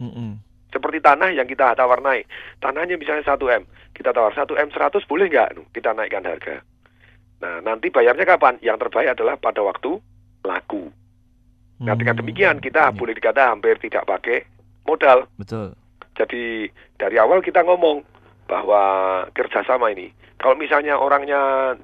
Mm-mm. Seperti tanah yang kita tawar naik. Tanahnya misalnya 1M. Kita tawar 1M 100 boleh nggak? Kita naikkan harga. Nah, nanti bayarnya kapan? Yang terbaik adalah pada waktu laku. Nah, dengan Hmm. demikian kita Iya. boleh dikata hampir tidak pakai modal. Betul. Jadi dari awal kita ngomong bahwa kerjasama ini, kalau misalnya orangnya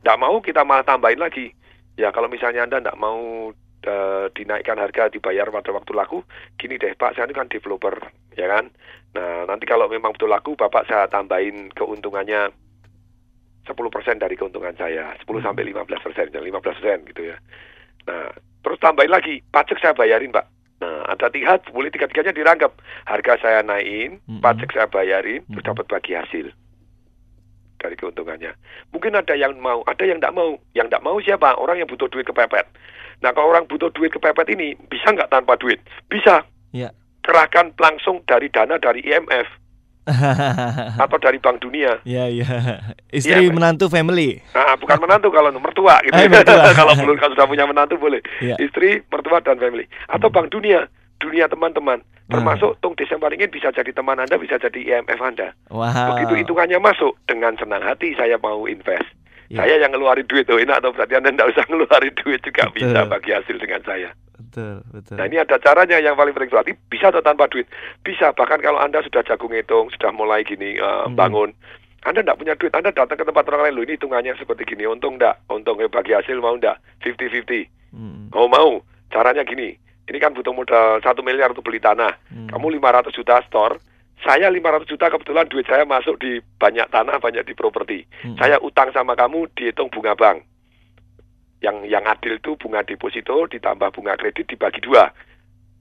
tidak mau, kita malah tambahin lagi. Ya kalau misalnya anda tidak mau eh, dinaikkan harga dibayar pada waktu laku, gini deh Pak, saya ini kan developer, ya kan. Nah nanti kalau memang betul laku, Bapak saya tambahin keuntungannya 10% dari keuntungan saya, 10 sampai 15 persen, 15 persen gitu ya. Nah terus tambahin lagi, pajak saya bayarin Pak. Nah, ada tiga, boleh tiga-tiganya dirangkap. Harga saya naikin, Mm-mm. pajak saya bayarin, terus Mm-mm. dapat bagi hasil dari keuntungannya. Mungkin ada yang mau, ada yang tidak mau. Yang tidak mau siapa? Orang yang butuh duit kepepet. Nah, kalau orang butuh duit kepepet ini, bisa nggak tanpa duit? Bisa. Ya. Kerahkan langsung dari dana dari IMF atau dari Bank Dunia. ya ya. Istri Iya, Pak. menantu family. Nah, bukan menantu kalau mertua gitu. Eh, mertua. kalau belum kalau sudah punya menantu boleh. Iya. Istri, mertua dan family. Atau Bank Dunia, dunia teman-teman. Hmm. Termasuk Tung Desember ingin bisa jadi teman Anda, bisa jadi IMF Anda. Wow. Begitu hitungannya masuk, dengan senang hati saya mau invest. Ya. Saya yang ngeluarin duit tuh, enak atau berarti Anda tidak usah ngeluarin duit juga Betul. bisa bagi hasil dengan saya. Betul betul. Nah ini ada caranya yang paling penting berarti bisa atau tanpa duit? Bisa, bahkan kalau Anda sudah jagung hitung, sudah mulai gini Hmm. bangun, Anda tidak punya duit, Anda datang ke tempat orang lain, loh ini hitungannya seperti gini, untung enggak, untung eh, bagi hasil mau enggak, 50-50, Mm, mau mau, caranya gini, ini kan butuh modal 1 miliar untuk beli tanah, mm. kamu 500 juta store, saya 500 juta kebetulan duit saya masuk di banyak tanah, banyak di properti. Mm. Saya utang sama kamu dihitung bunga bank. Yang yang adil itu bunga deposito ditambah bunga kredit dibagi dua.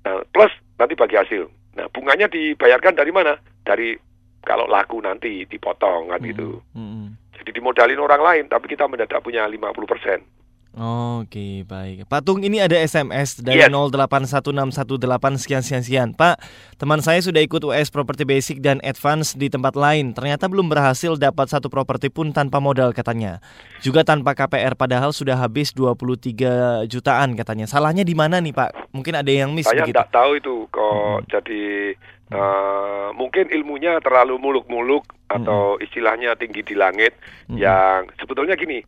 Nah, plus nanti bagi hasil. Nah, bunganya dibayarkan dari mana? Dari kalau laku nanti dipotong kan gitu. mm, mm. Jadi dimodalin orang lain tapi kita mendadak punya 50%. Oke, baik. Pak Tung, ini ada SMS dari Yes. 081618 sekian sekian sekian. Pak, teman saya sudah ikut US Property Basic dan Advance di tempat lain. Ternyata belum berhasil dapat satu properti pun tanpa modal katanya. Juga tanpa KPR padahal sudah habis 23 jutaan katanya. Salahnya di mana nih, Pak? Mungkin ada yang miss Saya tidak tahu itu kok Mm-mm. jadi eh, mungkin ilmunya terlalu muluk-muluk atau istilahnya tinggi di langit Mm-mm. yang sebetulnya gini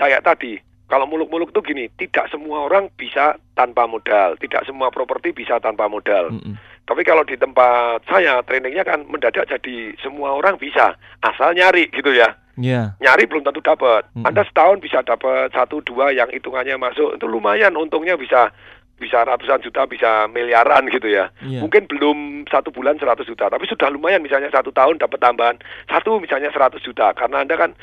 kayak tadi kalau muluk-muluk tuh gini tidak semua orang bisa tanpa modal. Tidak semua properti bisa tanpa modal. Mm-mm. tapi kalau di tempat saya trainingnya kan mendadak jadi semua orang bisa. Asal nyari gitu ya. Ya. nyari belum tentu dapat. Mm-mm. anda setahun bisa dapat satu dua yang hitungannya masuk. Itu lumayan untungnya bisa bisa ratusan juta bisa miliaran gitu ya. Iya. mungkin belum satu bulan 100 juta. Tapi sudah lumayan misalnya satu tahun dapat tambahan. Satu misalnya 100 juta. Karena anda kan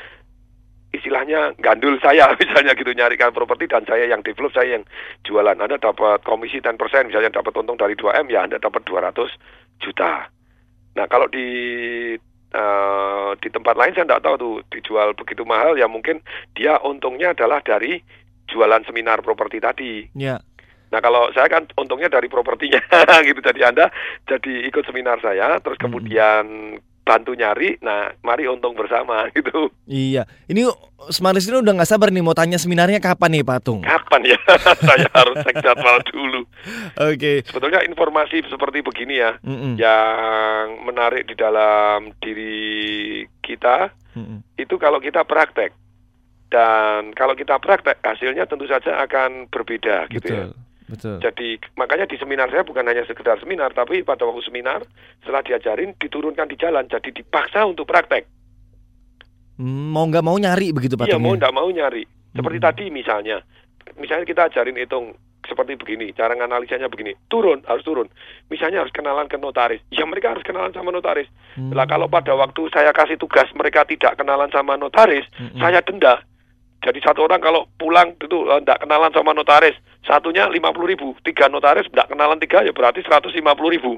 istilahnya gandul saya misalnya gitu nyarikan properti dan saya yang develop saya yang jualan anda dapat komisi 10% misalnya dapat untung dari 2M ya anda dapat 200 juta nah kalau di eh, di tempat lain saya tidak tahu tuh dijual begitu mahal ya mungkin dia untungnya adalah dari jualan seminar properti tadi Ya. Nah kalau saya kan untungnya dari propertinya gitu. Jadi Anda jadi ikut seminar saya, terus Mm-mm. kemudian bantu nyari. Nah mari untung bersama gitu. Iya. Ini Smaris ini udah nggak sabar nih mau tanya seminarnya kapan nih, Pak Tung? Kapan ya? saya harus cek jadwal dulu. Oke. Sebetulnya informasi seperti begini ya, Mm-mm. yang menarik di dalam diri kita Mm-mm. itu kalau kita praktek. Dan kalau kita praktek hasilnya tentu saja akan berbeda gitu ya. Betul. Jadi makanya di seminar saya bukan hanya sekedar seminar, tapi pada waktu seminar setelah diajarin diturunkan di jalan, jadi dipaksa untuk praktek. Hmm, Mau nggak mau nyari begitu Pak Iya mau ya? tidak mau nyari. Seperti Hmm. tadi misalnya, misalnya kita ajarin hitung seperti begini, cara analisanya begini, turun harus turun. Misalnya harus kenalan ke notaris, ya mereka harus kenalan sama notaris. Hmm. Lah kalau pada waktu saya kasih tugas mereka tidak kenalan sama notaris, Mm-mm. saya denda. Jadi satu orang kalau pulang itu tidak kenalan sama notaris, satunya lima puluh ribu, tiga notaris tidak kenalan tiga ya berarti seratus lima puluh ribu.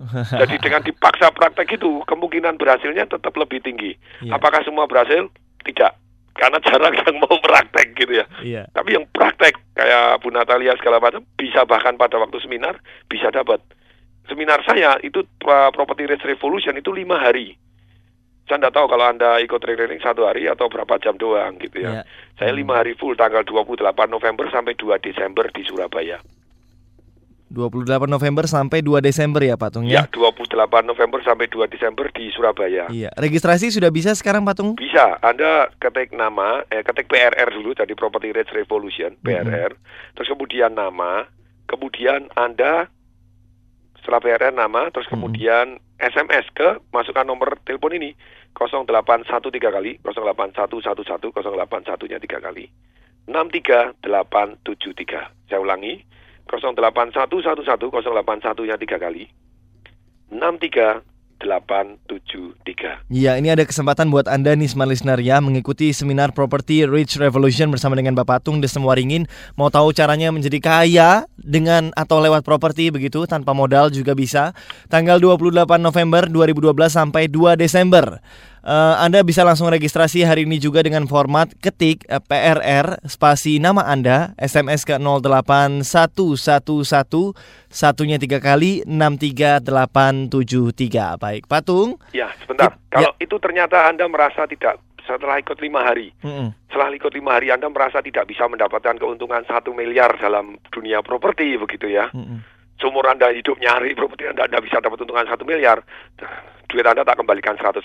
Jadi dengan dipaksa praktek itu kemungkinan berhasilnya tetap lebih tinggi. Iya. Apakah semua berhasil? Tidak, karena jarang yang mau praktek gitu ya. Iya. Tapi yang praktek kayak Bu Natalia segala macam bisa bahkan pada waktu seminar bisa dapat. Seminar saya itu uh, Property Risk Revolution itu lima hari. Saya tidak tahu kalau Anda ikut training satu hari atau berapa jam doang gitu ya. Iya. Saya lima hari full tanggal 28 November sampai 2 Desember di Surabaya. 28 November sampai 2 Desember ya Pak Tung ya? Ya, 28 November sampai 2 Desember di Surabaya. Iya, registrasi sudah bisa sekarang Pak Tung? Bisa. Anda ketik nama, eh ketik PRR dulu tadi Property Rates Revolution, PRR. Mm -hmm. Terus kemudian nama, kemudian Anda setelah PRR nama, terus kemudian mm -hmm. SMS ke masukkan nomor telepon ini 0813 kali, 08111 081-nya 3 kali. 63873. Saya ulangi, 08111 nya 3 kali. 63 873. Iya, ini ada kesempatan buat Anda nih smart listener ya mengikuti seminar Property Rich Revolution bersama dengan Bapak Tung semua ringin. Mau tahu caranya menjadi kaya dengan atau lewat properti begitu tanpa modal juga bisa. Tanggal 28 November 2012 sampai 2 Desember. Uh, Anda bisa langsung registrasi hari ini juga dengan format ketik uh, eh, PRR spasi nama Anda SMS ke 08111 satunya tiga kali 63873 baik patung ya sebentar It, kalau ya. itu ternyata Anda merasa tidak setelah ikut lima hari mm -hmm. setelah ikut lima hari Anda merasa tidak bisa mendapatkan keuntungan satu miliar dalam dunia properti begitu ya mm -hmm. Seumur Anda hidup nyari properti Anda tidak bisa dapat untungan satu miliar, duit Anda tak kembalikan 100%.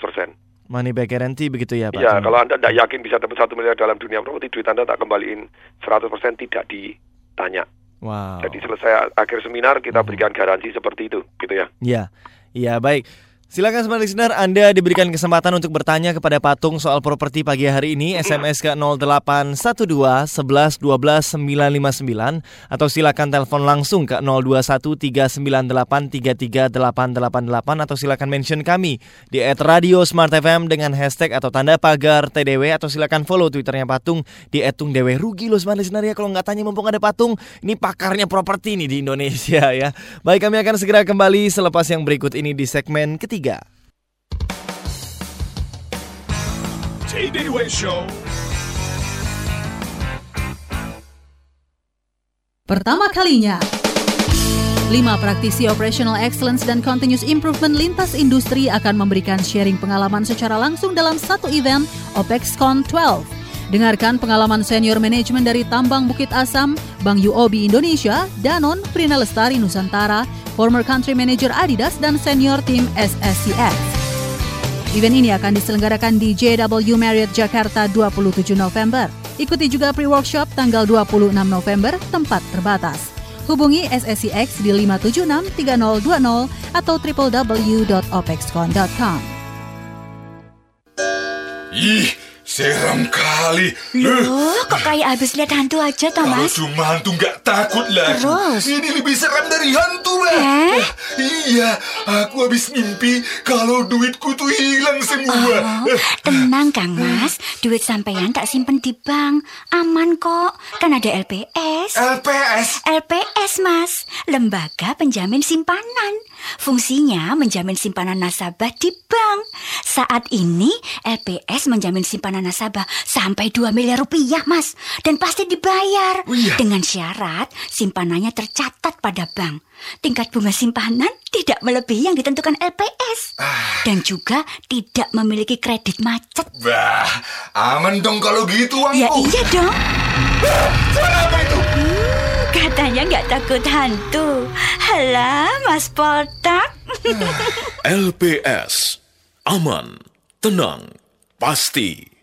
Money back guarantee begitu ya Pak? Iya, kalau Anda tidak yakin bisa dapat satu miliar dalam dunia properti, duit Anda tak kembaliin 100% tidak ditanya. Wow. Jadi selesai akhir seminar kita hmm. berikan garansi seperti itu, gitu ya. Iya, iya baik. Silakan smart listener, Anda diberikan kesempatan untuk bertanya kepada Patung soal properti pagi hari ini. SMS ke 0812 11 12 959 atau silakan telepon langsung ke 021 398 33888 atau silakan mention kami di @radio Smart FM dengan hashtag atau tanda pagar TDW atau silakan follow Twitternya Patung di @tungdw. Rugi loh smart listener ya kalau nggak tanya mumpung ada Patung. Ini pakarnya properti nih di Indonesia ya. Baik, kami akan segera kembali selepas yang berikut ini di segmen ketiga ketiga. Show. Pertama kalinya, lima praktisi Operational Excellence dan Continuous Improvement lintas industri akan memberikan sharing pengalaman secara langsung dalam satu event OPEXCon 12. Dengarkan pengalaman senior manajemen dari Tambang Bukit Asam, Bank UOB Indonesia, Danon, Prina Lestari Nusantara, former country manager Adidas dan senior tim SSCX. Event ini akan diselenggarakan di JW Marriott Jakarta 27 November. Ikuti juga pre-workshop tanggal 26 November, tempat terbatas. Hubungi SSCX di 576 3020 atau www.opexcon.com. Seram kali. Loh, kok kayak habis lihat hantu aja, Thomas? Kalau cuma hantu nggak takut lagi. Terus? Ini lebih seram dari hantu, lah. Eh? Iya, aku habis mimpi kalau duitku tuh hilang semua. Oh, tenang, Kang Mas. Duit sampean tak simpen di bank. Aman kok. Kan ada LPS. LPS? LPS, Mas. Lembaga Penjamin Simpanan. Fungsinya menjamin simpanan nasabah di bank. Saat ini LPS menjamin simpanan nasabah sampai 2 miliar rupiah, Mas. Dan pasti dibayar. Oh, iya. Dengan syarat simpanannya tercatat pada bank. Tingkat bunga simpanan tidak melebihi yang ditentukan LPS. Ah. Dan juga tidak memiliki kredit macet. Wah, aman dong kalau gitu, Wangku. Ya iya dong. Ah, suara apa itu? Hmm. Katanya nggak takut hantu. Halah, Mas Poltak. LPS. Aman, tenang, pasti.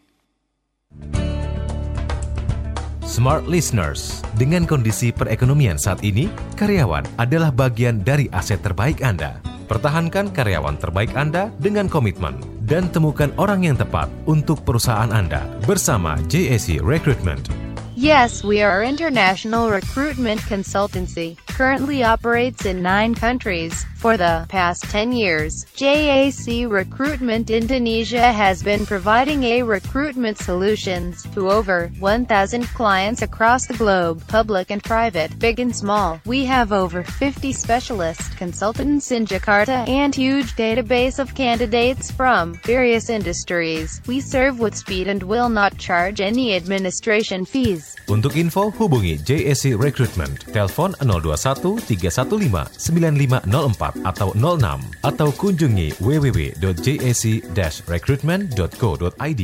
Smart Listeners, dengan kondisi perekonomian saat ini, karyawan adalah bagian dari aset terbaik Anda. Pertahankan karyawan terbaik Anda dengan komitmen dan temukan orang yang tepat untuk perusahaan Anda bersama JSC Recruitment. Yes, we are international recruitment consultancy, currently operates in nine countries. For the past 10 years, JAC Recruitment Indonesia has been providing a recruitment solutions to over 1,000 clients across the globe, public and private, big and small. We have over 50 specialist consultants in Jakarta and huge database of candidates from various industries. We serve with speed and will not charge any administration fees. Untuk info, hubungi JAC Recruitment, telepon 021 315 9504 atau 06 atau kunjungi www.jac-recruitment.co.id.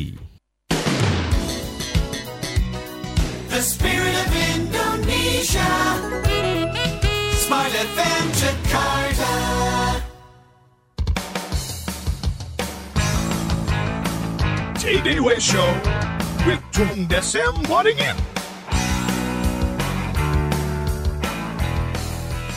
The Spirit of Indonesia. Smart FM Jakarta. TDW Show with Tung Desem Waringin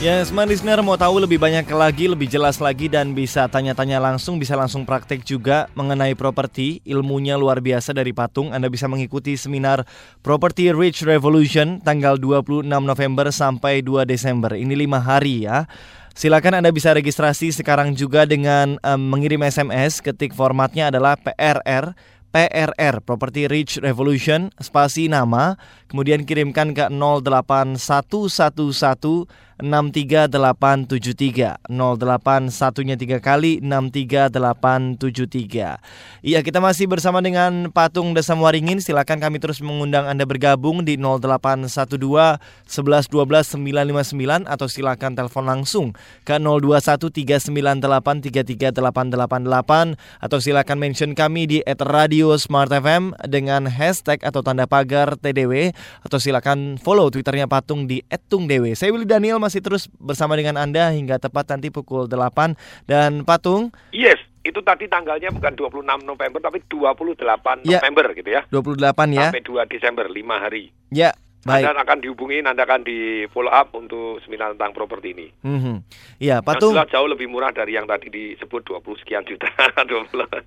Ya, smart listener mau tahu lebih banyak lagi, lebih jelas lagi dan bisa tanya-tanya langsung, bisa langsung praktek juga mengenai properti. Ilmunya luar biasa dari Patung. Anda bisa mengikuti seminar Property Rich Revolution tanggal 26 November sampai 2 Desember. Ini lima hari ya. Silakan Anda bisa registrasi sekarang juga dengan um, mengirim SMS. Ketik formatnya adalah PRR PRR Property Rich Revolution spasi nama kemudian kirimkan ke 08111 63873 08 satunya tiga kali 63873 Iya kita masih bersama dengan Patung Desam Waringin. Silakan kami terus mengundang Anda bergabung di 0812 11 12 959 atau silakan telepon langsung ke 021398338888 atau silakan mention kami di @radio Smart FM dengan hashtag atau tanda pagar TDW atau silakan follow twitternya Patung di @tungdewe. Saya Willy Daniel masih terus bersama dengan Anda hingga tepat nanti pukul 8 dan Patung. Yes, itu tadi tanggalnya bukan 26 November tapi 28 Ya. November gitu ya. 28 ya. Sampai 2 Desember, 5 hari. Ya, baik. Anda akan dihubungi, Anda akan di follow up untuk seminar tentang properti ini. Mhm. Iya, Yang Patung. jelas jauh lebih murah dari yang tadi disebut 20 sekian juta. 20.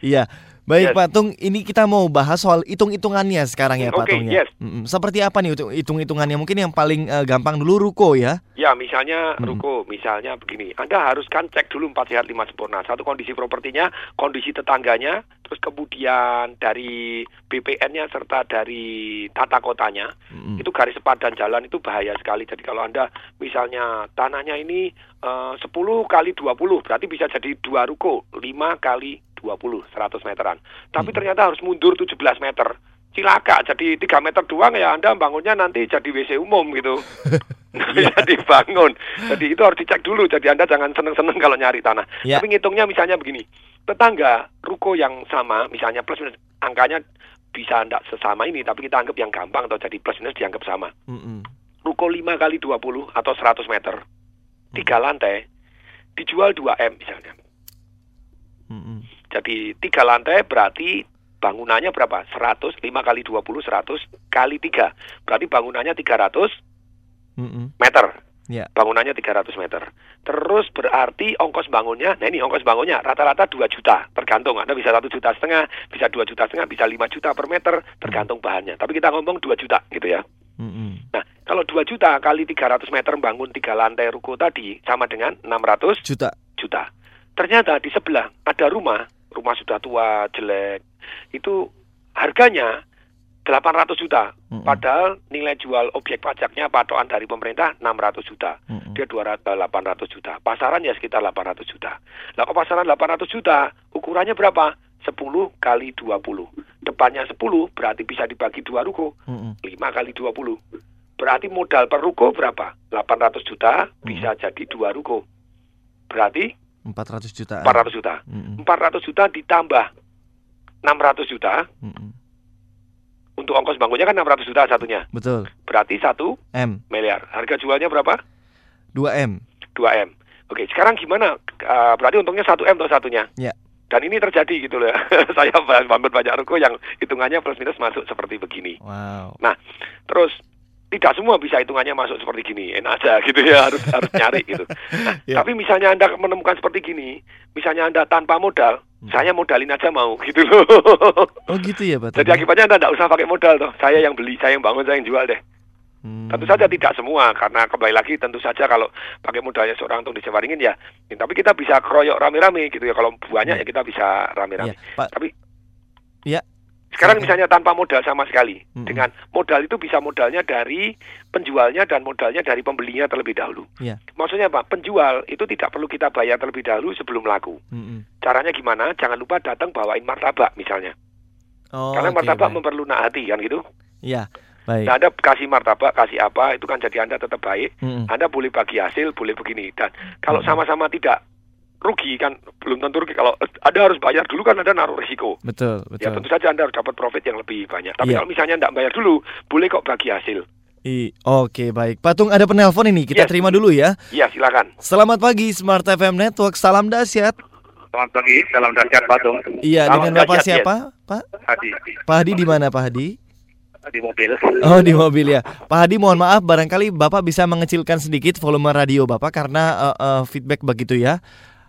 Iya. Baik Yes. Patung, ini kita mau bahas soal hitung-hitungannya sekarang ya Oke, Patungnya. yes. Mm-mm. Seperti apa nih hitung- hitung-hitungannya? Mungkin yang paling eh, gampang dulu ruko ya. Ya, misalnya Hmm. ruko, misalnya begini. Anda harus kan cek dulu 4 sehat 5 sempurna. Satu kondisi propertinya, kondisi tetangganya, terus kemudian dari BPN-nya serta dari tata kotanya. Mm-mm. Itu garis sepadan jalan itu bahaya sekali. Jadi kalau Anda misalnya tanahnya ini eh, 10 kali 20, berarti bisa jadi dua ruko, 5 kali 20, 100 meteran. Tapi Hmm. ternyata harus mundur 17 meter. Cilaka, jadi 3 meter doang ya Anda bangunnya nanti jadi WC umum gitu. Bisa dibangun. Jadi itu harus dicek dulu. Jadi Anda jangan seneng-seneng kalau nyari tanah. Ya. Tapi ngitungnya misalnya begini. Tetangga ruko yang sama, misalnya plus minus, angkanya bisa enggak sesama ini, tapi kita anggap yang gampang atau jadi plus minus dianggap sama. Mm-mm. Ruko 5 kali 20 atau 100 meter, tiga lantai, dijual 2M misalnya. Mm-mm. Jadi tiga lantai berarti bangunannya berapa? 100, 5 kali 20, 100 kali 3. Berarti bangunannya 300 Mm-mm. meter. Ya. Bangunannya 300 meter. Terus berarti ongkos bangunnya, nah ini ongkos bangunnya rata-rata 2 juta, tergantung. Anda bisa satu juta setengah, bisa 2 juta setengah, bisa 5 juta per meter, tergantung bahannya. Tapi kita ngomong 2 juta gitu ya. Mm-mm. Nah, kalau 2 juta kali 300 meter bangun 3 lantai ruko tadi sama dengan 600 Juta. juta. Ternyata di sebelah ada rumah, rumah sudah tua, jelek. Itu harganya 800 juta. Mm-mm. Padahal nilai jual objek pajaknya patokan dari pemerintah 600 juta. Mm-mm. Dia 200 800 juta. Pasaran ya sekitar 800 juta. Lah kalau pasaran 800 juta, ukurannya berapa? 10 kali 20. Depannya 10 berarti bisa dibagi dua ruko. Mm-mm. 5 kali 20. Berarti modal per ruko berapa? 800 juta bisa jadi dua ruko. Berarti 400 juta. 400 juta. Mm-mm. 400 juta ditambah 600 juta Mm-mm. untuk ongkos bangunnya kan 600 juta satunya. Betul. Berarti 1 M. miliar. Harga jualnya berapa? 2M. 2M. Oke, sekarang gimana? Eh, berarti untungnya 1M atau satunya? Ya. Dan ini terjadi gitu loh. Saya bangun banyak ruko yang hitungannya plus minus masuk seperti begini. Wow. Nah, terus tidak semua bisa hitungannya masuk seperti gini, enak aja gitu ya harus harus nyari gitu. Nah, Ya. Tapi misalnya anda menemukan seperti gini, misalnya anda tanpa modal, Hmm. saya modalin aja mau gitu loh. Oh gitu ya Pak. Jadi akibatnya anda tidak usah pakai modal toh, saya yang beli, saya yang bangun, saya yang jual deh. Hmm. Tentu saja tidak semua karena kembali lagi tentu saja kalau pakai modalnya seorang untuk disewaringin ya, ya, tapi kita bisa keroyok rame-rame gitu ya. Kalau banyak Ya. ya kita bisa Ya, rame-rame. Pak. Tapi Ya. Sekarang misalnya tanpa modal sama sekali, Mm-mm. dengan modal itu bisa modalnya dari penjualnya dan modalnya dari pembelinya terlebih dahulu. Ya. Maksudnya apa? Penjual itu tidak perlu kita bayar terlebih dahulu sebelum laku. Mm-mm. Caranya gimana? Jangan lupa datang bawain martabak misalnya. Oh, Karena oke, martabak baik. memperlunak hati kan gitu. Ya, baik. Nah, Anda kasih martabak, kasih apa, itu kan jadi Anda tetap baik. Mm-mm. Anda boleh bagi hasil, boleh begini. Dan kalau Hmm. sama-sama tidak rugi kan belum tentu rugi. Kalau Anda harus bayar dulu kan Anda naruh risiko. Betul, Ya betul. tentu saja Anda harus dapat profit yang lebih banyak. Tapi Iya. kalau misalnya Anda bayar dulu, boleh kok bagi hasil. I- Oke, baik. Patung ada penelpon ini, kita Yes. terima dulu ya. Iya silakan. Selamat pagi Smart FM Network, salam dahsyat. Selamat pagi, salam dahsyat Patung. Iya, Salam dengan Bapak siapa, Pak? Hadi Pak Hadi di mana, Pak Hadi? di mobil. Oh, di mobil ya. Pak Hadi, mohon maaf barangkali Bapak bisa mengecilkan sedikit volume radio Bapak karena eh, eh, feedback begitu ya.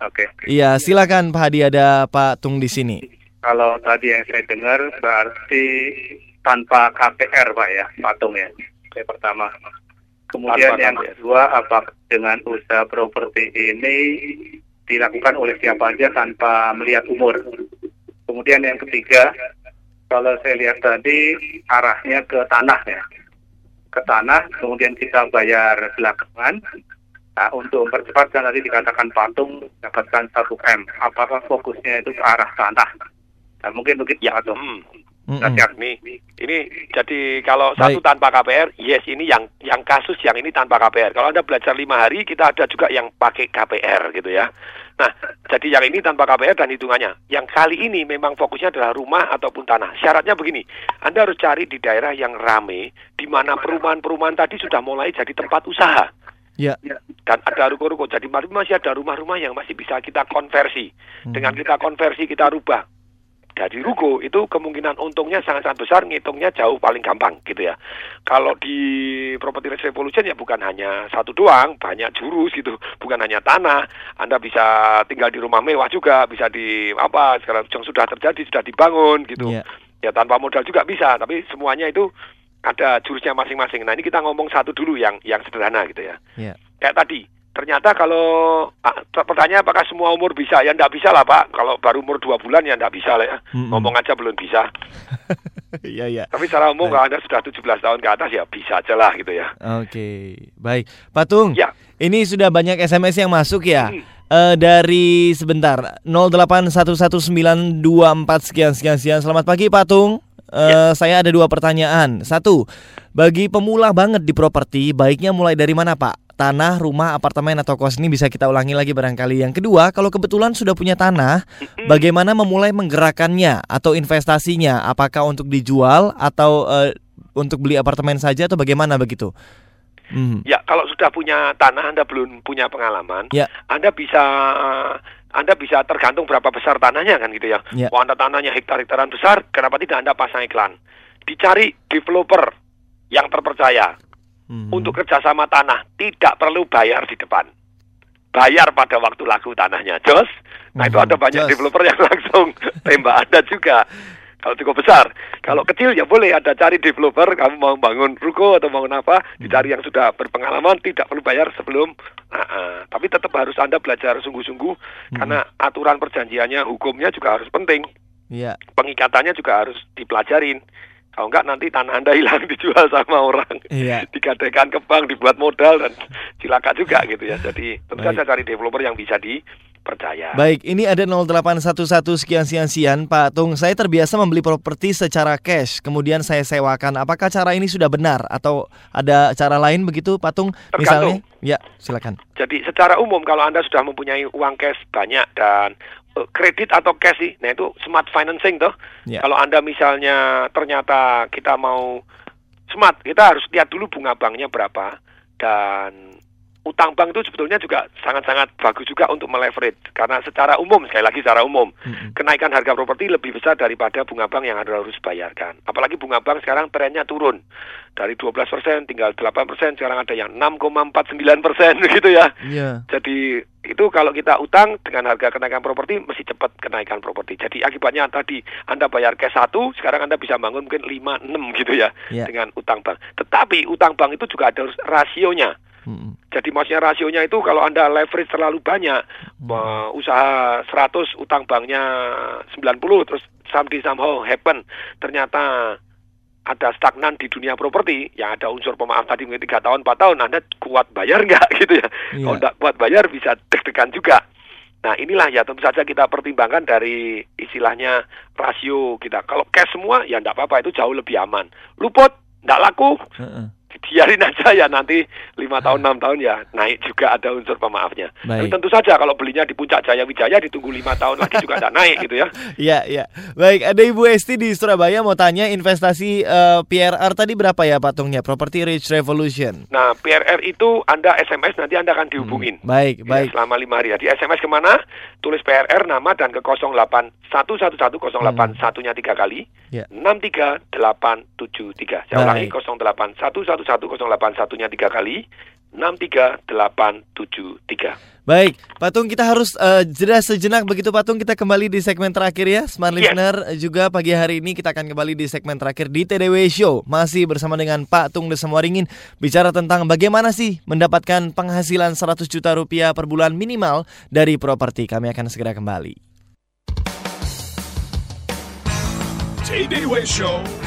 Oke. Iya, silakan Pak Hadi ada Pak Tung di sini. Kalau tadi yang saya dengar berarti tanpa KPR Pak ya, patung ya. Yang pertama. Kemudian Tanpa yang KPR. kedua, apakah dengan usaha properti ini dilakukan oleh siapa aja tanpa melihat umur? Kemudian yang ketiga, kalau saya lihat tadi arahnya ke tanah ya. Ke tanah, kemudian kita bayar belakangan. Nah, untuk mempercepat kan tadi dikatakan patung dapatkan 1 M. Apakah fokusnya itu ke arah tanah? Nah, mungkin begitu Ya, patung. hmm. Mm-mm. Dahsyat nih. Ini jadi kalau Baik. satu tanpa KPR, yes ini yang yang kasus yang ini tanpa KPR. Kalau anda belajar lima hari, kita ada juga yang pakai KPR gitu ya. Nah, jadi yang ini tanpa KPR dan hitungannya. Yang kali ini memang fokusnya adalah rumah ataupun tanah. Syaratnya begini, Anda harus cari di daerah yang rame, di mana perumahan-perumahan tadi sudah mulai jadi tempat usaha Ya. dan ada ruko-ruko. Jadi masih- ada rumah-rumah yang masih bisa kita konversi. Hmm. Dengan kita konversi, kita rubah dari ruko itu kemungkinan untungnya sangat-sangat besar, ngitungnya jauh paling gampang gitu ya. Kalau di property risk revolution ya bukan hanya satu doang, banyak jurus gitu, bukan hanya tanah. Anda bisa tinggal di rumah mewah juga, bisa di apa sekarang yang sudah terjadi sudah dibangun gitu. Iya. Ya tanpa modal juga bisa, tapi semuanya itu ada jurusnya masing-masing. Nah ini kita ngomong satu dulu yang yang sederhana gitu ya. Iya. Kayak tadi, ternyata kalau ah, pertanyaan apakah semua umur bisa? Ya enggak bisa lah Pak. Kalau baru umur dua bulan ya enggak bisa lah ya. Mm-mm. Ngomong aja belum bisa. Iya, iya. Tapi secara umum Baik. kalau Anda sudah 17 tahun ke atas ya bisa aja lah gitu ya. Oke, baik. Pak Tung, Ya. ini sudah banyak SMS yang masuk ya. Hmm. Eh, dari sebentar 0811924 sekian sekian sekian. Selamat pagi Pak Tung. Eh, Saya ada dua pertanyaan. Satu, bagi pemula banget di properti, baiknya mulai dari mana Pak? Tanah, rumah, apartemen atau kos ini bisa kita ulangi lagi barangkali. Yang kedua, kalau kebetulan sudah punya tanah, bagaimana memulai menggerakkannya atau investasinya? Apakah untuk dijual atau eh, untuk beli apartemen saja atau bagaimana begitu? Hmm. Ya, kalau sudah punya tanah Anda belum punya pengalaman, Ya. Anda bisa Anda bisa tergantung berapa besar tanahnya kan gitu ya. Ya. Kalau Anda tanahnya hektar-hektaran besar, kenapa tidak Anda pasang iklan? Dicari developer yang terpercaya Hmm. untuk kerjasama tanah, tidak perlu bayar di depan. Bayar pada waktu laku tanahnya, Jos. Nah itu Mhm, ada banyak jos. developer yang langsung tembak Anda juga. Kalau cukup besar, kalau kecil ya boleh ada cari developer. Kamu mau bangun ruko atau bangun apa, dicari yang sudah berpengalaman, tidak perlu bayar sebelum. Nah, eh, tapi tetap harus anda belajar sungguh-sungguh karena aturan perjanjiannya, hukumnya juga harus penting. Iya. Pengikatannya juga harus dipelajarin. Kalau enggak nanti tanah anda hilang dijual sama orang, Iya. digadaikan ke bank, dibuat modal dan cilaka juga gitu ya. Jadi tentu saja cari developer yang bisa dipercaya. Baik, ini ada 0811 sekian sekian sekian Pak Tung. Saya terbiasa membeli properti secara cash, kemudian saya sewakan. Apakah cara ini sudah benar atau ada cara lain begitu Pak Tung? Tergantung. Misalnya? Ya, silakan. Jadi secara umum kalau Anda sudah mempunyai uang cash banyak dan eh, kredit atau cash sih, nah itu smart financing toh. Ya. Kalau Anda misalnya ternyata kita mau smart, kita harus lihat dulu bunga banknya berapa dan utang bank itu sebetulnya juga sangat-sangat bagus juga untuk meleverage karena secara umum sekali lagi secara umum Mm-mm. kenaikan harga properti lebih besar daripada bunga bank yang harus bayarkan. Apalagi bunga bank sekarang trennya turun dari 12% tinggal 8%, sekarang ada yang 6,49% gitu ya. Iya. Jadi itu kalau kita utang dengan harga kenaikan properti mesti cepat kenaikan properti. Jadi akibatnya tadi Anda bayar cash satu, sekarang Anda bisa bangun mungkin 5 6 gitu ya Ya. dengan utang bank. Tetapi utang bank itu juga ada rasionya. Jadi maksudnya rasionya itu kalau Anda leverage terlalu banyak, uh, usaha 100 utang banknya 90 terus something somehow happen ternyata ada stagnan di dunia properti yang ada unsur pemaaf tadi mungkin tiga tahun 4 tahun Anda kuat bayar nggak? Gitu ya. Iya. kalau nggak kuat bayar bisa deg-degan juga. Nah inilah ya tentu saja kita pertimbangkan dari istilahnya rasio kita. Kalau cash semua ya nggak apa-apa itu jauh lebih aman. Luput nggak laku. Heeh dibiarin aja ya nanti lima tahun ah. enam tahun ya naik juga ada unsur pemaafnya. Tapi tentu saja kalau belinya di puncak Jaya Wijaya ditunggu lima tahun lagi juga ada naik gitu ya. Iya iya. Baik ada Ibu Esti di Surabaya mau tanya investasi eh, uh, PRR tadi berapa ya patungnya Property Rich Revolution. Nah PRR itu anda SMS nanti anda akan dihubungin. Hmm, baik ya, baik. Selama lima hari ya. Di SMS ke mana? Tulis PRR nama dan ke 08 satu kosong delapan satunya tiga kali. Ya. 63873. Saya ulangi 0811 01108 nya tiga kali 63873. Baik, Patung kita harus uh, jeda sejenak begitu Patung kita kembali di segmen terakhir ya. Smart Listener eh, juga pagi hari ini kita akan kembali di segmen terakhir di TDW Show. Masih bersama dengan Pak Tung Desemuaringin bicara tentang bagaimana sih mendapatkan penghasilan 100 juta rupiah per bulan minimal dari properti. Kami akan segera kembali. TDW Show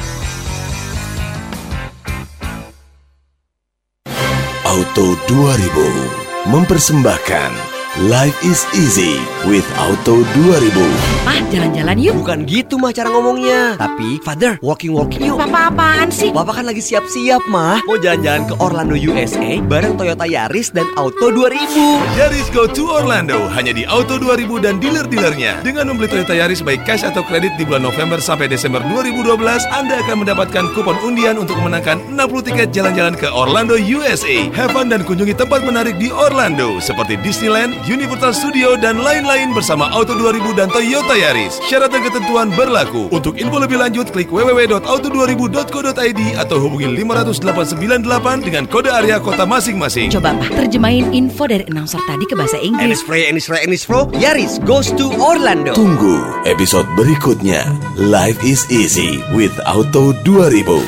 Auto 2000 mempersembahkan Life is easy with Auto 2000. Mah, jalan-jalan yuk. Bukan gitu mah cara ngomongnya Tapi Father walking-walking yuk Papa-apaan sih? Bapak kan lagi siap-siap mah Mau jalan-jalan ke Orlando USA Bareng Toyota Yaris dan Auto 2000 Yaris Go to Orlando hanya di Auto 2000 dan dealer-dealernya. Dengan membeli Toyota Yaris baik cash atau kredit di bulan November sampai Desember 2012, Anda akan mendapatkan kupon undian untuk memenangkan 60 tiket jalan-jalan ke Orlando, USA. Have fun dan kunjungi tempat menarik di Orlando seperti Disneyland, Universal Studio dan lain-lain bersama Auto 2000 dan Toyota Yaris. Syarat dan ketentuan berlaku. Untuk info lebih lanjut klik www.auto2000.co.id atau hubungi 50898 dengan kode area kota masing-masing. Coba Pak, terjemahin info dari announcer tadi ke bahasa Inggris. Ennis Frey, Ennis Frey, Yaris goes to Orlando Tunggu episode berikutnya. Life is easy with Auto 2000.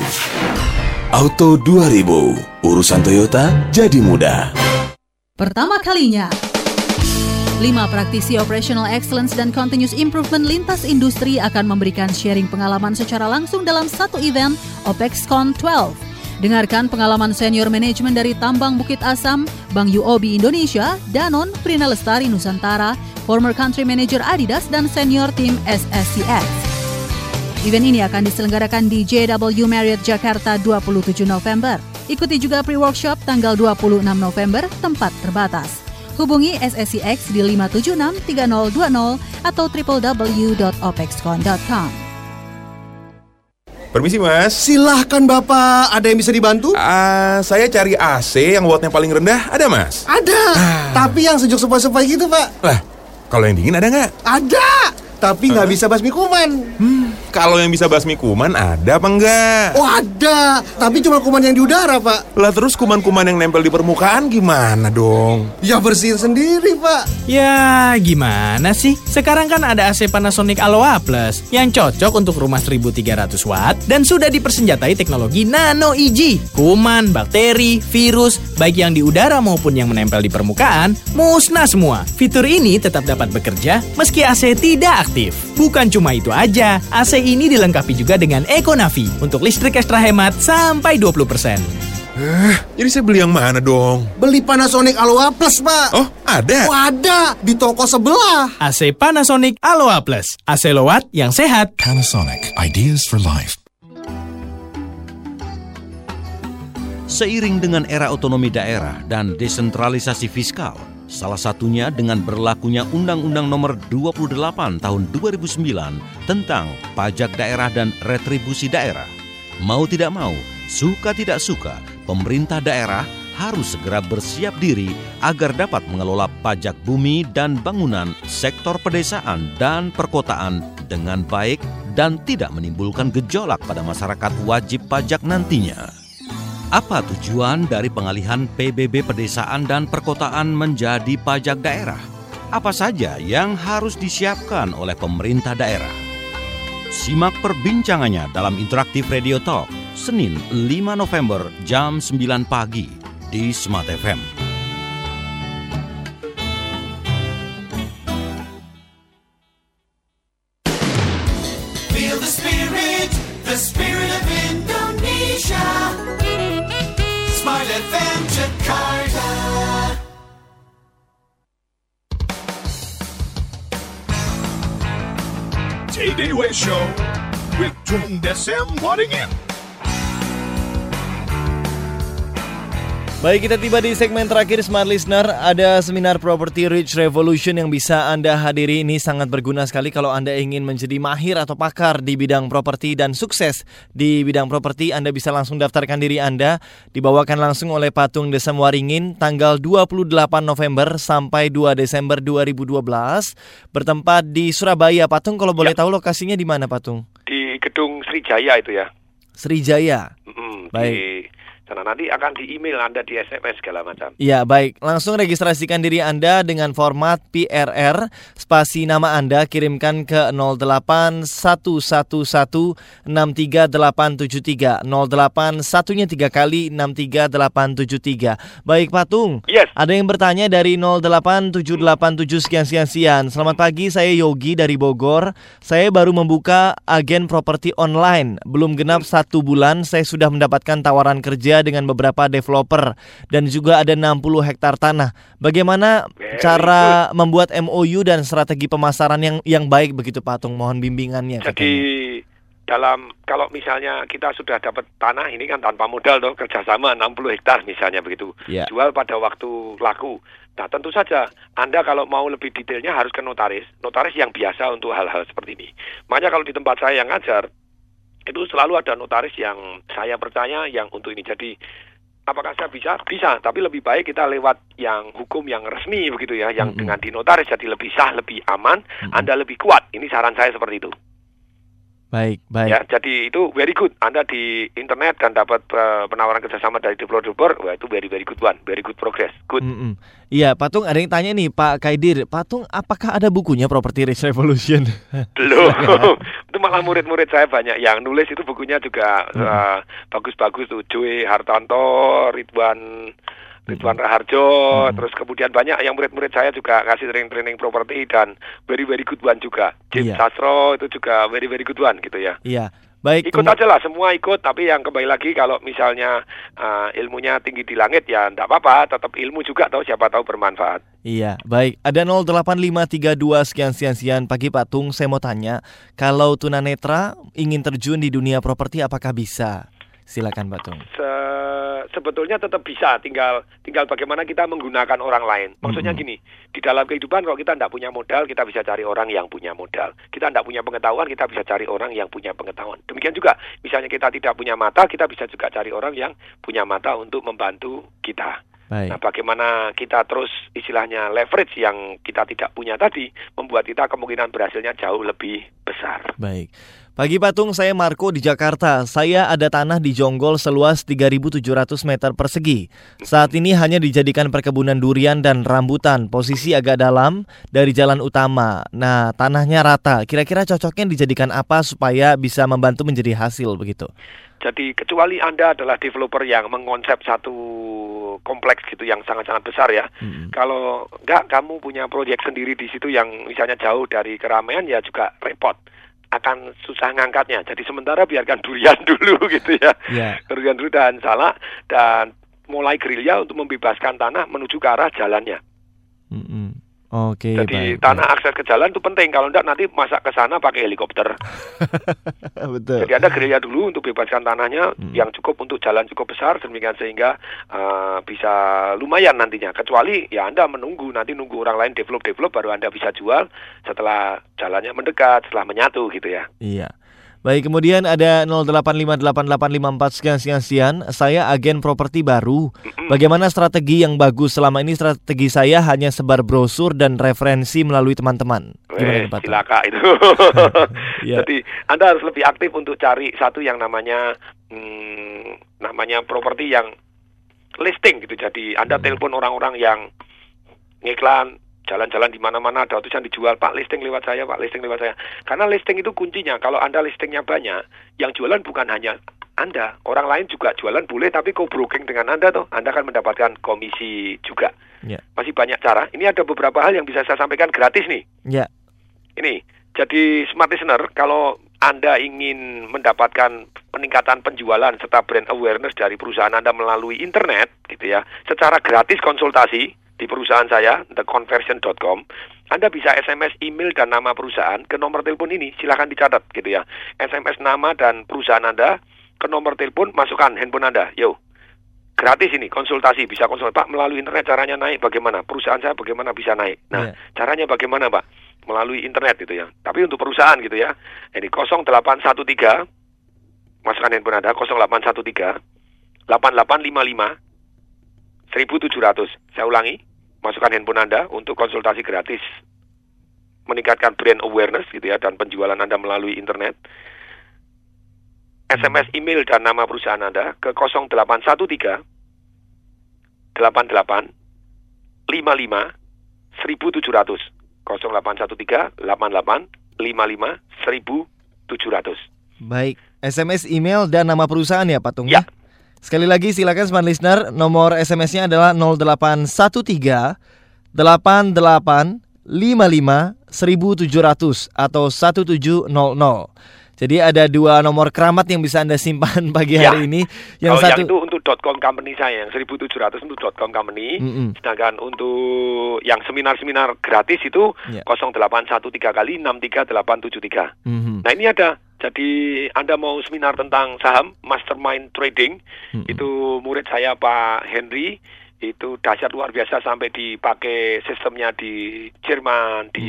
Auto 2000, urusan Toyota jadi mudah. Pertama kalinya, lima praktisi Operational Excellence dan Continuous Improvement lintas industri akan memberikan sharing pengalaman secara langsung dalam satu event OPEXCon 12. Dengarkan pengalaman senior manajemen dari Tambang Bukit Asam, Bank UOB Indonesia, Danon, Prina Lestari Nusantara, former country manager Adidas, dan senior tim SSCX. Event ini akan diselenggarakan di JW Marriott Jakarta 27 November. Ikuti juga pre-workshop tanggal 26 November, tempat terbatas. Hubungi SSCX di 576-3020 atau www.opexcon.com. Permisi mas. Silahkan Bapak, ada yang bisa dibantu? Ah, saya cari AC yang wattnya paling rendah, ada mas? Ada, tapi yang sejuk sepoi-sepoi gitu Pak. Lah, kalau yang dingin ada nggak? Ada, tapi nggak bisa basmi kuman. Kalau yang bisa basmi kuman ada apa enggak? Oh ada, tapi cuma kuman yang di udara Pak. Lah terus kuman-kuman yang nempel di permukaan gimana dong? Ya bersihin sendiri Pak. Ya, gimana sih? Sekarang kan ada AC Panasonic Aloha Plus yang cocok untuk rumah 1300 watt dan sudah dipersenjatai teknologi Nano EG. Kuman, bakteri, virus, baik yang di udara maupun yang menempel di permukaan, musnah semua. Fitur ini tetap dapat bekerja meski AC tidak aktif. Bukan cuma itu aja, AC ini dilengkapi juga dengan Econavi untuk listrik ekstra hemat sampai 20%. Eh, jadi saya beli yang mana dong? Beli Panasonic Aloha Plus Pak. Oh, ada? Oh ada, di toko sebelah. AC Panasonic Aloha Plus. AC Lowat yang sehat. Panasonic, ideas for life. Seiring dengan era otonomi daerah dan desentralisasi fiskal, salah satunya dengan berlakunya Undang-Undang Nomor 28 Tahun 2009 tentang pajak daerah dan retribusi daerah. Mau tidak mau, suka tidak suka, pemerintah daerah harus segera bersiap diri agar dapat mengelola pajak bumi dan bangunan sektor pedesaan dan perkotaan dengan baik dan tidak menimbulkan gejolak pada masyarakat wajib pajak nantinya. Apa tujuan dari pengalihan PBB pedesaan dan perkotaan menjadi pajak daerah? Apa saja yang harus disiapkan oleh pemerintah daerah? Simak perbincangannya dalam Interaktif Radio Talk, Senin 5 November jam 9 pagi di Smart FM. TDW Show with Tung Desem Wadding In. Baik, kita tiba di segmen terakhir Smart Listener. Ada seminar Property Rich Revolution yang bisa Anda hadiri. Ini sangat berguna sekali kalau Anda ingin menjadi mahir atau pakar di bidang properti dan sukses di bidang properti. Anda bisa langsung daftarkan diri Anda. Dibawakan langsung oleh Patung Desa Waringin tanggal 28 November sampai 2 Desember 2012. Bertempat di Surabaya. Patung kalau boleh tahu lokasinya di mana Patung? Di gedung Srijaya itu ya. Srijaya. Mm, Baik. Di sana nanti akan di email Anda di SMS segala macam. Ya baik, langsung registrasikan diri Anda dengan format PRR, spasi nama Anda kirimkan ke 08111638873, 08 satunya tiga kali 63873. Baik Patung, yes. ada yang bertanya dari 08787 sekian sekian sekian. Selamat pagi, saya Yogi dari Bogor. Saya baru membuka agen properti online, belum genap satu bulan, saya sudah mendapatkan tawaran kerja dengan beberapa developer dan juga ada 60 hektar tanah. Bagaimana cara membuat MOU dan strategi pemasaran yang yang baik begitu Patung? Mohon bimbingannya. Jadi dalam kalau misalnya kita sudah dapat tanah ini kan tanpa modal toh kerjasama 60 hektar misalnya begitu Ya. jual pada waktu laku. Nah tentu saja Anda kalau mau lebih detailnya harus ke notaris, notaris yang biasa untuk hal-hal seperti ini. Makanya kalau di tempat saya yang ngajar itu selalu ada notaris yang saya percaya yang untuk ini. Jadi apakah saya bisa? Bisa, tapi lebih baik kita lewat yang hukum yang resmi begitu ya, yang dengan di notaris jadi lebih sah, lebih aman, Anda lebih kuat. Ini saran saya seperti itu. Baik, baik. Ya, jadi itu very good. Anda di internet dan dapat eh, penawaran kerjasama dari developer, wah itu very very good one, very good progress, good. Mm-mm. Iya, Patung ada yang tanya nih Pak Kaidir, Patung apakah ada bukunya Property Rich Revolution? Belum. itu malah murid-murid saya banyak yang nulis itu bukunya juga eh, bagus-bagus tuh. Joey Hartanto, Ridwan Ridwan Raharjo, terus kemudian banyak yang murid-murid saya juga kasih training-training properti dan very very good one juga. James Iya. Sastro itu juga very very good one gitu ya. Iya, baik. Ikut aja lah, semua ikut. Tapi yang kembali lagi kalau misalnya uh, ilmunya tinggi di langit ya enggak apa-apa, tetap ilmu juga tahu siapa tahu bermanfaat. Iya, baik. Ada 08532 sekian sekian sekian pagi Patung. Saya mau tanya, kalau tunanetra ingin terjun di dunia properti apakah bisa? Silakan Patung. Se- sebetulnya tetap bisa, tinggal tinggal bagaimana kita menggunakan orang lain. Maksudnya gini, di dalam kehidupan kalau kita tidak punya modal, kita bisa cari orang yang punya modal. Kita tidak punya pengetahuan, kita bisa cari orang yang punya pengetahuan. Demikian juga, misalnya kita tidak punya mata, kita bisa juga cari orang yang punya mata untuk membantu kita. Baik. Nah, bagaimana kita terus istilahnya leverage yang kita tidak punya tadi membuat kita kemungkinan berhasilnya jauh lebih besar. Baik. Pagi Patung, saya Marco di Jakarta. Saya ada tanah di Jonggol seluas 3.700 meter persegi. Saat ini hanya dijadikan perkebunan durian dan rambutan. Posisi agak dalam dari jalan utama. Nah, tanahnya rata. Kira-kira cocoknya dijadikan apa supaya bisa membantu menjadi hasil begitu? Jadi kecuali Anda adalah developer yang mengonsep satu kompleks gitu yang sangat-sangat besar ya. Kalau enggak kamu punya proyek sendiri di situ yang misalnya jauh dari keramaian ya juga repot. Akan susah ngangkatnya. Jadi sementara biarkan durian dulu gitu ya. Ya. Durian dulu dan salah dan mulai gerilya untuk membebaskan tanah menuju ke arah jalannya. Oke, Jadi baik. tanah akses ke jalan itu penting. Kalau enggak nanti masak ke sana pakai helikopter. Betul. Jadi Anda gerilya dulu untuk bebaskan tanahnya Hmm. yang cukup untuk jalan cukup besar demikian sehingga uh, bisa lumayan nantinya. Kecuali ya Anda menunggu nanti nunggu orang lain develop develop baru Anda bisa jual setelah jalannya mendekat, setelah menyatu gitu ya. Iya. Baik, kemudian ada 0858854 sekian sekian sekian. Saya agen properti baru. Bagaimana strategi yang bagus selama ini? Strategi saya hanya sebar brosur dan referensi melalui teman-teman. Gimana Eh, Pak? itu. Iya. Jadi Anda harus lebih aktif untuk cari satu yang namanya hmm, namanya properti yang listing gitu. Jadi Anda telepon orang-orang yang ngiklan jalan-jalan di mana-mana ada tulisan dijual Pak listing lewat saya Pak listing lewat saya karena listing itu kuncinya kalau anda listingnya banyak yang jualan bukan hanya anda orang lain juga jualan boleh tapi co-broking dengan anda tuh anda akan mendapatkan komisi juga Ya. masih banyak cara ini ada beberapa hal yang bisa saya sampaikan gratis nih Ya. ini jadi smart listener kalau anda ingin mendapatkan peningkatan penjualan serta brand awareness dari perusahaan Anda melalui internet gitu ya secara gratis konsultasi di perusahaan saya theconversion.com Anda bisa SMS email dan nama perusahaan ke nomor telepon ini. Silahkan dicatat gitu ya. SMS nama dan perusahaan Anda ke nomor telepon masukkan handphone Anda. Yo. Gratis ini konsultasi. Bisa konsultasi Pak melalui internet caranya naik bagaimana? Perusahaan saya bagaimana bisa naik? Nah Iya. caranya bagaimana Pak? Melalui internet gitu ya. Tapi untuk perusahaan gitu ya. Ini 0813 masukkan handphone Anda 0813 8855 1700 saya ulangi masukkan handphone Anda untuk konsultasi gratis. Meningkatkan brand awareness gitu ya dan penjualan Anda melalui internet. SMS email dan nama perusahaan Anda ke 0813 88 55 1700 0813 88 55 1700 Baik, SMS, email, dan nama perusahaan ya Pak Tung ya. Sekali lagi silakan smart listener, nomor SMS-nya adalah 0813 88 55 1700 atau 1700. Jadi ada dua nomor keramat yang bisa Anda simpan pagi Ya. hari ini. Yang Kalau satu yang itu untuk .com company saya yang 1700 untuk .com company. Mm-mm. Sedangkan untuk yang seminar-seminar gratis itu Ya. 0813 kali 63873. Mhm. Nah ini ada. Jadi Anda mau seminar tentang saham, mastermind trading, itu murid saya Pak Henry itu dahsyat luar biasa sampai dipakai sistemnya di Jerman, di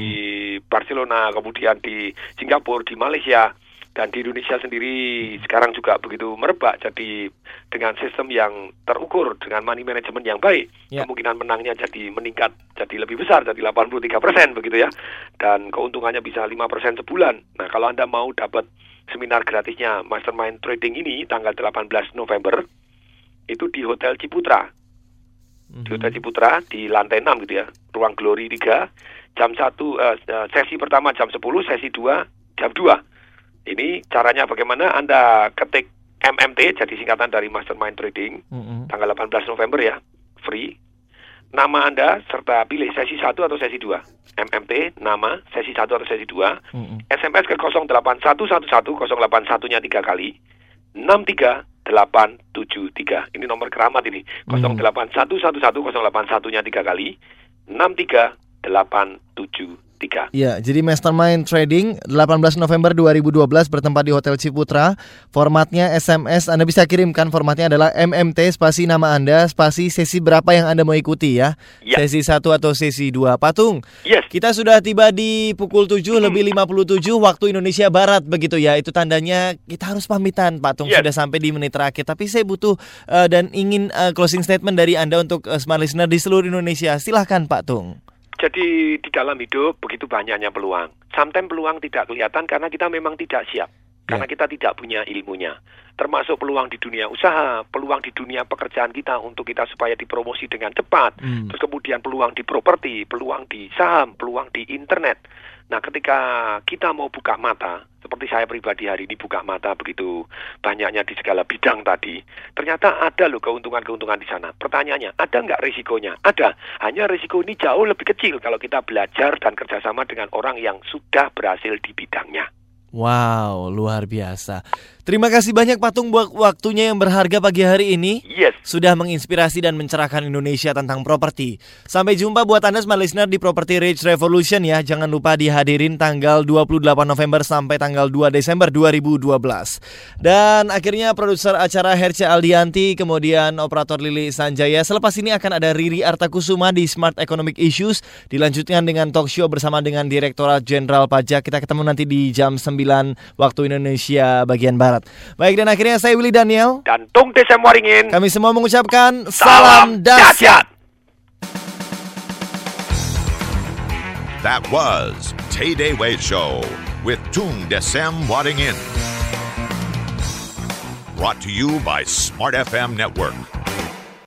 Barcelona, kemudian di Singapura, di Malaysia dan di Indonesia sendiri sekarang juga begitu merebak jadi dengan sistem yang terukur dengan money management yang baik Ya. kemungkinan menangnya jadi meningkat jadi lebih besar jadi 83 persen begitu ya. Dan keuntungannya bisa 5 persen sebulan. Nah kalau anda mau dapat seminar gratisnya mastermind trading ini tanggal 18 November itu di Hotel Ciputra. Di Hotel Ciputra di lantai 6 gitu ya ruang Glory 3 jam 1 eh, eh, sesi pertama jam 10 sesi 2 jam 2 ini caranya bagaimana? Anda ketik MMT jadi singkatan dari Mastermind Trading Mhm. tanggal 18 November ya free. Nama Anda serta pilih sesi 1 atau sesi 2 MMT nama sesi 1 atau sesi 2 Mhm. SMS ke 08111 081 nya 3 kali. 63873 ini nomor keramat ini. 08111 081 nya 3 kali. 63873 Ya, jadi Mastermind Trading 18 November 2012 bertempat di Hotel Ciputra. Formatnya SMS, Anda bisa kirimkan formatnya adalah MMT spasi nama Anda, spasi sesi berapa yang Anda mau ikuti ya. Ya. Sesi 1 atau sesi 2. Patung. Yes. Kita sudah tiba di pukul 7 lebih 57 waktu Indonesia Barat begitu ya. Itu tandanya kita harus pamitan Patung Yes. sudah sampai di menit terakhir. Tapi saya butuh eh, dan ingin eh, closing statement dari Anda untuk eh, smart listener di seluruh Indonesia. Silahkan Pak Tung. Jadi di dalam hidup begitu banyaknya peluang. Sometimes peluang tidak kelihatan karena kita memang tidak siap. Karena kita tidak punya ilmunya. Termasuk peluang di dunia usaha, peluang di dunia pekerjaan kita untuk kita supaya dipromosi dengan cepat. Hmm. Terus kemudian peluang di properti, peluang di saham, peluang di internet. Nah ketika kita mau buka mata, seperti saya pribadi hari ini buka mata begitu banyaknya di segala bidang tadi, ternyata ada loh keuntungan-keuntungan di sana. Pertanyaannya, ada nggak risikonya? Ada. Hanya risiko ini jauh lebih kecil kalau kita belajar dan kerjasama dengan orang yang sudah berhasil di bidangnya. Wow, luar biasa. Terima kasih banyak Patung buat waktunya yang berharga pagi hari ini. Yes. Sudah menginspirasi dan mencerahkan Indonesia tentang properti. Sampai jumpa buat Anda smart listener di Property Rage Revolution ya. Jangan lupa dihadirin tanggal 28 November sampai tanggal 2 Desember 2012. Dan akhirnya produser acara Herca Aldianti, kemudian operator Lili Sanjaya. Selepas ini akan ada Riri Artakusuma di Smart Economic Issues. Dilanjutkan dengan talk show bersama dengan Direktorat Jenderal Pajak. Kita ketemu nanti di jam 9 waktu Indonesia bagian Barat. Baik dan akhirnya saya Willy Daniel. Dan Tung Desem Waringin. Kami semua mengucapkan Salam salam dahsyat. That was Tay Day Way Show with Tung Desem Wadding In. Brought to you by Smart FM Network.